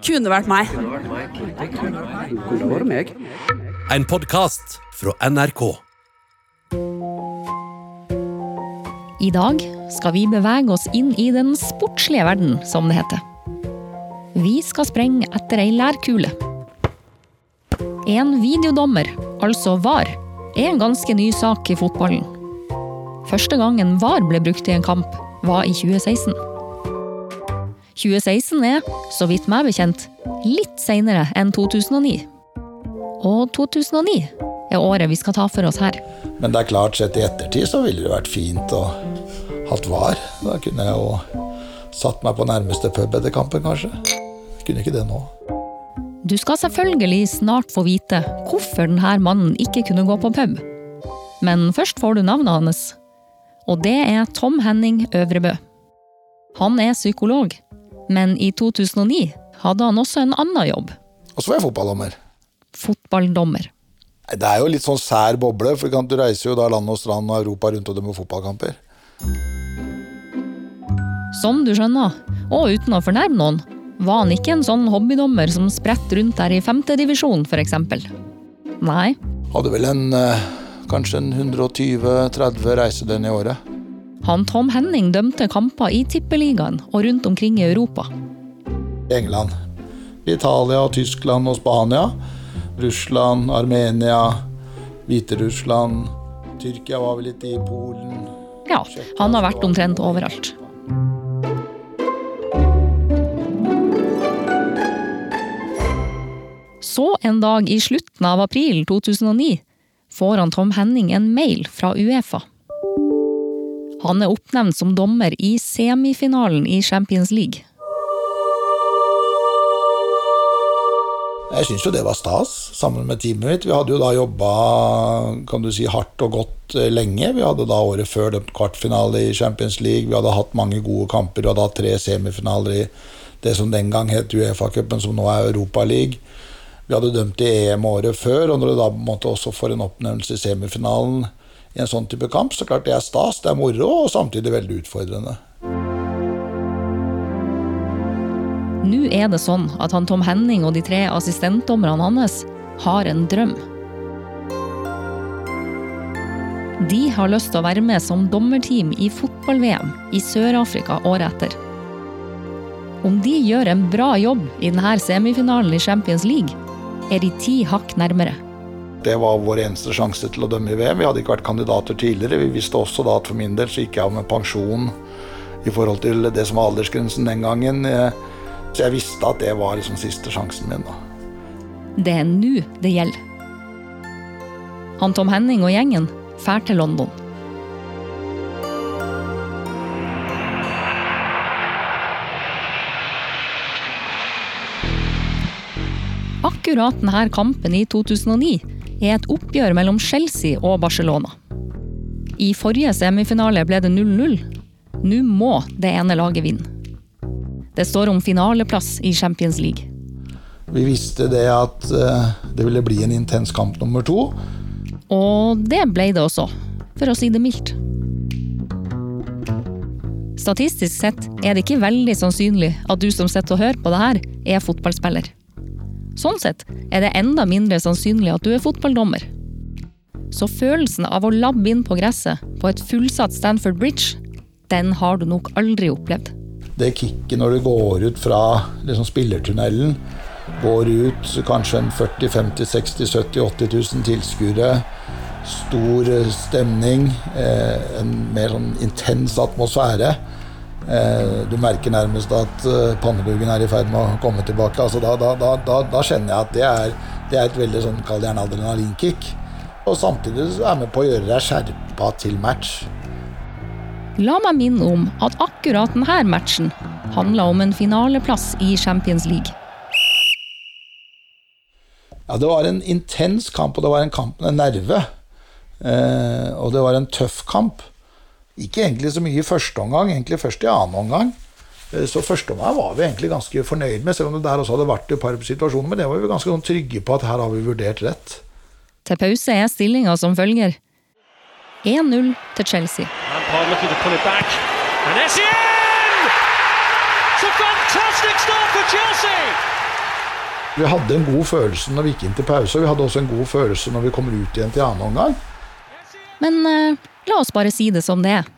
Kunne vært meg. Kunne vært meg. En podkast fra NRK. I dag skal vi bevege oss inn i den sportslige verden, som det heter. Vi skal sprenge etter ei lærkule. En videodommer, altså VAR, er en ganske ny sak i fotballen. Første gangen VAR ble brukt i en kamp, var i 2016. 2016 er, så vidt meg bekjent, litt seinere enn 2009. Og 2009 er året vi skal ta for oss her. Men det er klart, sett i ettertid så ville det vært fint å hatt var. Da kunne jeg jo satt meg på nærmeste pub etter kampen, kanskje. Jeg kunne ikke det nå. Du skal selvfølgelig snart få vite hvorfor denne mannen ikke kunne gå på pub. Men først får du navnet hans. Og det er Tom Henning Øvrebø. Han er psykolog men i 2009 hadde han også en annen jobb. Og så var jeg fotballdommer. Fotballdommer. Det er jo litt sånn sær boble, for du reiser jo da land og strand og Europa rundt og dømmer fotballkamper. Som du skjønner, og uten å fornærme noen, var han ikke en sånn hobbydommer som spredt rundt der i femtedivisjon, f.eks. Nei. Hadde vel en eh, kanskje en 120-30 reisedøgn i året. Han Tom Henning dømte kamper i Tippeligaen og rundt omkring i Europa. England, Italia, Tyskland og Spania. Russland, Armenia, Hviterussland. Tyrkia var vel litt i Polen. Ja, han har vært omtrent overalt. Så en dag i slutten av april 2009 får han Tom Henning en mail fra Uefa. Han er oppnevnt som dommer i semifinalen i Champions League. Jeg syns jo det var stas, sammen med teamet mitt. Vi hadde jo da jobba kan du si, hardt og godt eh, lenge. Vi hadde da året før dømt kvartfinale i Champions League. Vi hadde hatt mange gode kamper. Vi hadde hatt tre semifinaler i det som den gang het Uefa-cupen, som nå er Europa League. Vi hadde dømt i EM året før, og når du da måtte også får en oppnevnelse i semifinalen i en sånn type kamp, så klart det er stas, det er moro, og samtidig veldig utfordrende. Nå er det sånn at han Tom Henning og de tre assistentdommerne hans har en drøm. De har lyst til å være med som dommerteam i fotball-VM i Sør-Afrika året etter. Om de gjør en bra jobb i denne semifinalen i Champions League, er de ti hakk nærmere. Det var vår eneste sjanse til å dømme i VM. Vi hadde ikke vært kandidater tidligere. Vi visste også da at for min del så gikk jeg av med pensjon i forhold til det som var aldersgrensen den gangen. Eh, så jeg visste at det var liksom siste sjansen min. da. Det er nå det gjelder. Han Tom Henning og gjengen drar til London. Akkurat denne kampen i 2009 er et oppgjør mellom Chelsea og Barcelona. I forrige semifinale ble det 0-0. Nå må det ene laget vinne. Det står om finaleplass i Champions League. Vi visste det at uh, det ville bli en intens kamp nummer to. Og det ble det også, for å si det mildt. Statistisk sett er det ikke veldig sannsynlig at du som sitter og hører på det her, er fotballspiller. Sånn sett er det enda mindre sannsynlig at du er fotballdommer. Så følelsen av å labbe inn på gresset på et fullsatt Stanford Bridge, den har du nok aldri opplevd. Det kicket når du går ut fra liksom spillertunnelen, går ut kanskje en 40 50 60 70 80 000 tilskuere, stor stemning, eh, en mer sånn intens atmosfære Eh, du merker nærmest at eh, er i ferd med å komme tilbake. Altså da, da, da, da, kjenner jeg at det er, det er et veldig sånn, kall gjerne adrenalinkick. Og samtidig så er jeg med på å gjøre deg skjerpa til match. La meg minne om at akkurat denne matchen handla om en finaleplass i Champions League. Ja, det var en intens kamp, og det var en kamp med nerve. Eh, og det var en tøff kamp. Ikke egentlig så mye i første omgang, egentlig først i annen omgang. Eh, så første omgang var vi egentlig ganske fornøyd med, selv om det der også hadde vært et par situasjoner. Men det var vi ganske sånn trygge på at her har vi vurdert rett. Til pause er stillinga som følger. 1-0 til Chelsea. Vi hadde en god følelse når vi gikk inn til pause, og vi hadde også en god følelse når vi kommer ut igjen til annen omgang. Men eh, la oss bare si det som det er.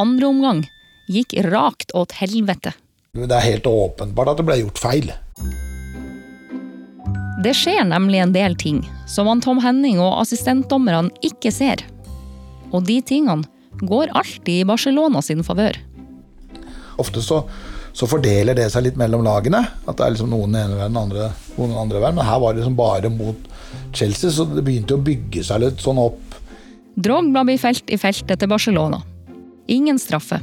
Andre omgang gikk rakt åt helvete. Det er helt åpenbart at det ble gjort feil. Det skjer nemlig en del ting som han Tom Henning og assistentdommerne ikke ser. Og de tingene går alltid i Barcelona sin favør. Ofte så, så fordeler det seg litt mellom lagene. At det er liksom noen ene veien, andre, noen andre veien. Men her var det liksom bare mot Chelsea, så det begynte å bygge seg litt sånn opp. Drogba blir felt i feltet til Barcelona. Ingen straffe.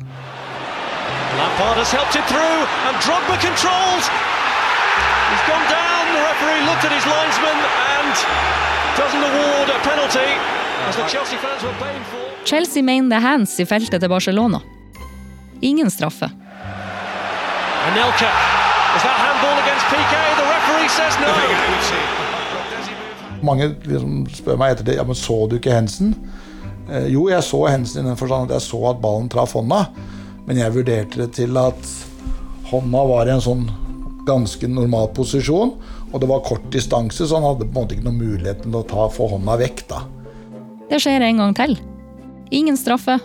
Lampard has helped it through, and Drogba controls. He's gone down. The referee looked at his linesman and doesn't award a penalty, as the Chelsea fans were paying for. Chelsea mener det er hands i feltet til Barcelona. Ingen straffe. Anelka, is that handball against PK? The referee says no. Mange liksom spør meg etter det, ja, men så du ikke hensen? Eh, jo, jeg så hensen i den forstand at jeg så at ballen traff hånda. Men jeg vurderte det til at hånda var i en sånn ganske normal posisjon. Og det var kort distanse, så han hadde på en måte ikke noen mulighet til å ta, få hånda vekk. da. Det skjer en gang til. Ingen straffe.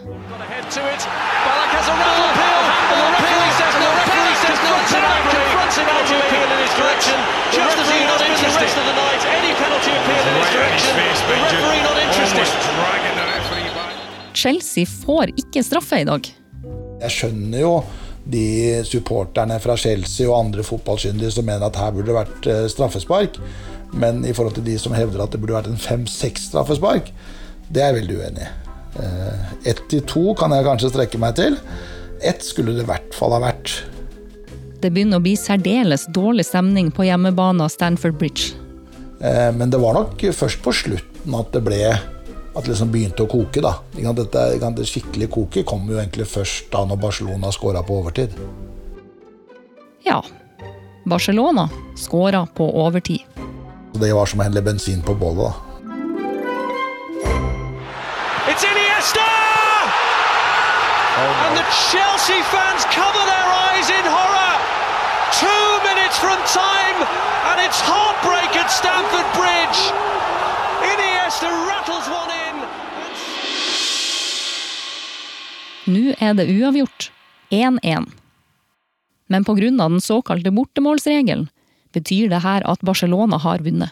Referee says no. Confronts him. Out appeal in his direction. Just as he has been the rest of the night. Any penalty appeal in his direction. The referee not interested. Chelsea får ikke straffe i dag. Jeg skjønner jo de supporterne fra Chelsea og andre fotballkyndige som mener at her burde det vært eh, straffespark. Men i forhold til de som hevder at det burde vært en fem-seks straffespark, det er jeg veldig uenig i. Eh, Ett til to kan jeg kanskje strekke meg til. Ett skulle det i hvert fall ha vært. Det begynner å bli særdeles dårlig stemning på hjemmebane av Stanford Bridge. Eh, Men det var nok først på slutten at det ble at det liksom begynte å koke. da. Dette, det skikkelig koket kom jo egentlig først da når Barcelona skåra på overtid. Ja, Barcelona skåra på overtid. Det var som å helle bensin på bålet. da. It's Iniesta! And the Chelsea fans cover their eyes in horror. Two minutes from time, and it's heartbreak at Stamford Bridge. Iniesta rattles one in. Nå er det uavgjort. 1-1. Men pga. den såkalte bortemålsregelen betyr det her at Barcelona har vunnet.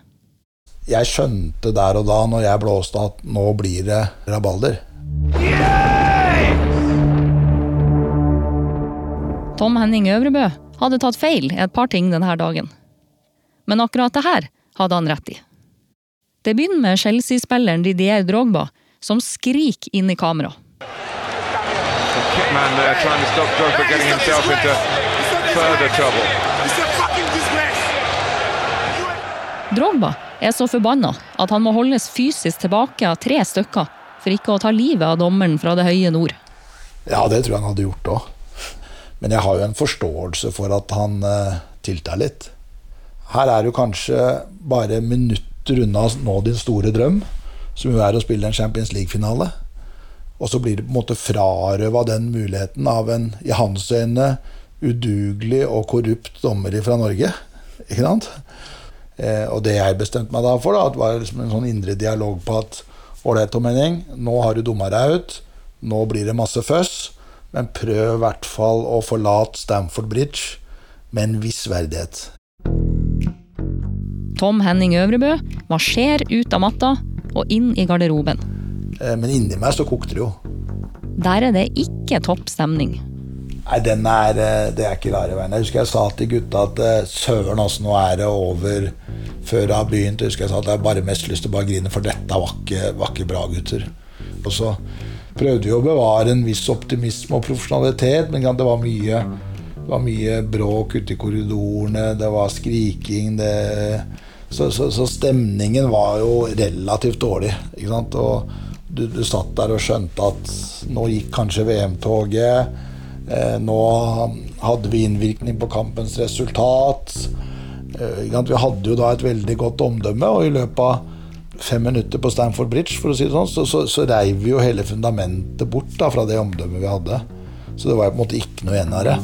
Jeg skjønte der og da når jeg blåste at nå blir det rabalder. Tom Henning Øvrebø hadde tatt feil i et par ting denne dagen. Men akkurat det her hadde han rett i. Det begynner med Chelsea-spilleren Didier Drogba, som skriker inn i kamera. Man there trying to stop Drogba getting himself into further trouble. Drogba er så forbanna at han må holdes fysisk tilbake av tre stykker for ikke å ta livet av dommeren fra det høye nord. Ja, det tror jeg han hadde gjort òg. Men jeg har jo en forståelse for at han uh, tiltar litt. Her er du kanskje bare minutter unna å nå din store drøm, som jo er å spille en Champions League-finale. Og så blir du på en måte frarøva den muligheten av en i hans øyne udugelig og korrupt dommer fra Norge. Ikke sant? Eh, og det jeg bestemte meg da for, da, var liksom en sånn indre dialog på at ålreit, Tom Henning, nå har du dumma deg ut. Nå blir det masse føss. Men prøv i hvert fall å forlate Stamford Bridge med en viss verdighet. Tom Henning Øvrebø marsjerer ut av matta og inn i garderoben. Eh, men inni meg så kokte det jo. Der er det ikke topp stemning. Nei, den er, eh, det er ikke rare veien. Jeg husker jeg sa til gutta at eh, søren, altså, nå er det over før det har begynt. Jeg husker jeg sa at jeg bare mest lyst til å bare grine, for dette var ikke, var ikke bra, gutter. Og så prøvde vi å bevare en viss optimisme og profesjonalitet, men det var mye, det var mye bråk ute i korridorene, det var skriking det, så, så, så, stemningen var jo relativt dårlig. Ikke sant? Og du, du satt der og skjønte at nå gikk kanskje VM-toget. Eh, nå hadde vi innvirkning på kampens resultat. Eh, vi hadde jo da et veldig godt omdømme, og i løpet av fem minutter på Stamford Bridge for å si det sånn, så, så, så reiv vi jo hele fundamentet bort da, fra det omdømmet vi hadde. Så det var på en måte ikke noe igjen av det.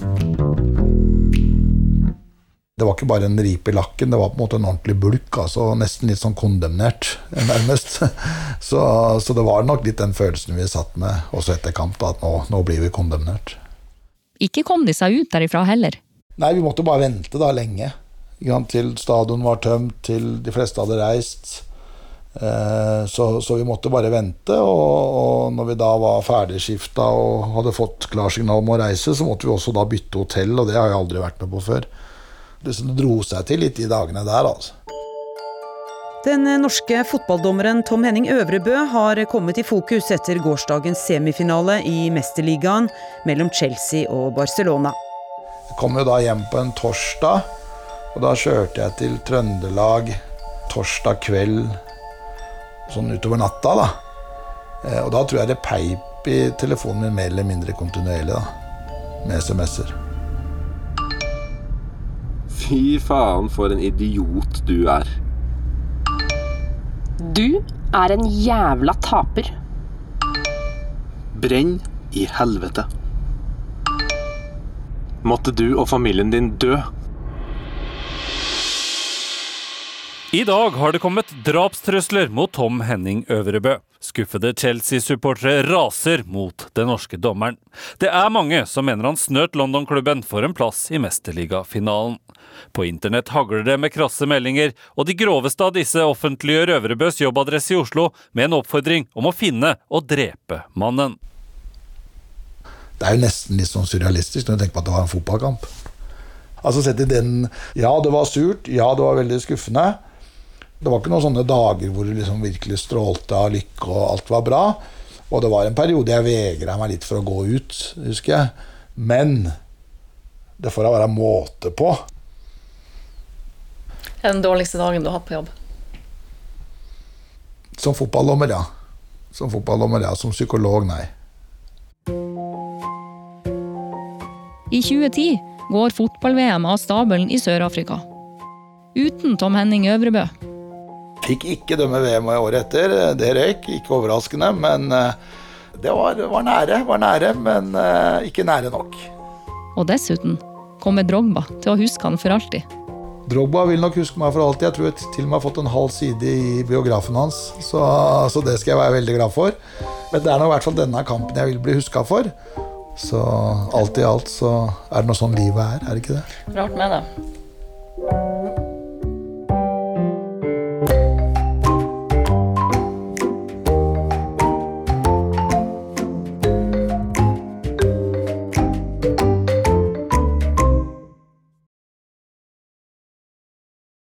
Det var ikke bare en ripe i lakken, det var på en måte en ordentlig bulk. altså Nesten litt sånn kondemnert, nærmest. Så, så det var nok litt den følelsen vi satt med også etter kamp, da, at nå, nå blir vi kondemnert. Ikke kom de seg ut derifra heller. Nei, vi måtte bare vente da lenge. Til stadion var tømt, til de fleste hadde reist. Eh, Så, så vi måtte bare vente, og, og når vi da var ferdigskifta og hadde fått klarsignal om å reise, så måtte vi også da bytte hotell, og det har jeg aldri vært med på før. Det det dro seg til litt de dagene der, altså. Den norske fotballdommeren Tom Henning Øvrebø har kommet i fokus etter gårsdagens semifinale i Mesterligaen mellom Chelsea og Barcelona. Jeg kom jo da hjem på en torsdag, og da kjørte jeg til Trøndelag torsdag kveld, sånn utover natta, da. Eh, Og da tror jeg det peip i telefonen min mer eller mindre kontinuerlig, da. Med SMS-er. Fy faen, for en idiot du er. Du er en jævla taper. Brenn i helvete. Måtte du og familien din dø. I dag har det kommet drapstrusler mot Tom Henning Øvrebø. Skuffede Chelsea-supportere raser mot den norske dommeren. Det er mange som mener han snøt London-klubben for en plass i Mesterligafinalen. På internett hagler det med krasse meldinger, og de groveste av disse offentliggjør Øvrebøs jobbadresse i Oslo med en oppfordring om å finne og drepe mannen. Det er jo nesten litt sånn surrealistisk når du tenker på at det var en fotballkamp. Altså sett i den Ja, det var surt. Ja, det var veldig skuffende. Det var ikke noen sånne dager hvor du liksom virkelig strålte av lykke og alt var bra. Og det var en periode jeg vegra meg litt for å gå ut, husker jeg. Men det får da være måte på. Er den dårligste dagen du har hatt på jobb? Som fotballdommer, ja. Som fotballdommer, ja. Som psykolog, nei. I 2010 går fotball-VM av stabelen i Sør-Afrika. Uten Tom Henning Øvrebø. Fikk ikke dømme VM året etter. Det røyk. Ikke overraskende, men eh, det var, var nære. Var nære, men eh, ikke nære nok. Og dessuten kommer Drogba til å huske han for alltid. Drogba vil nok huske meg for alltid. Jeg tror jeg til og med har fått en halv side i biografen hans. Så, så det skal jeg være veldig glad for. Men det er nå i hvert fall denne kampen jeg vil bli huska for. Så alt i alt så er det noe sånn livet er, er det ikke det? Rart med det.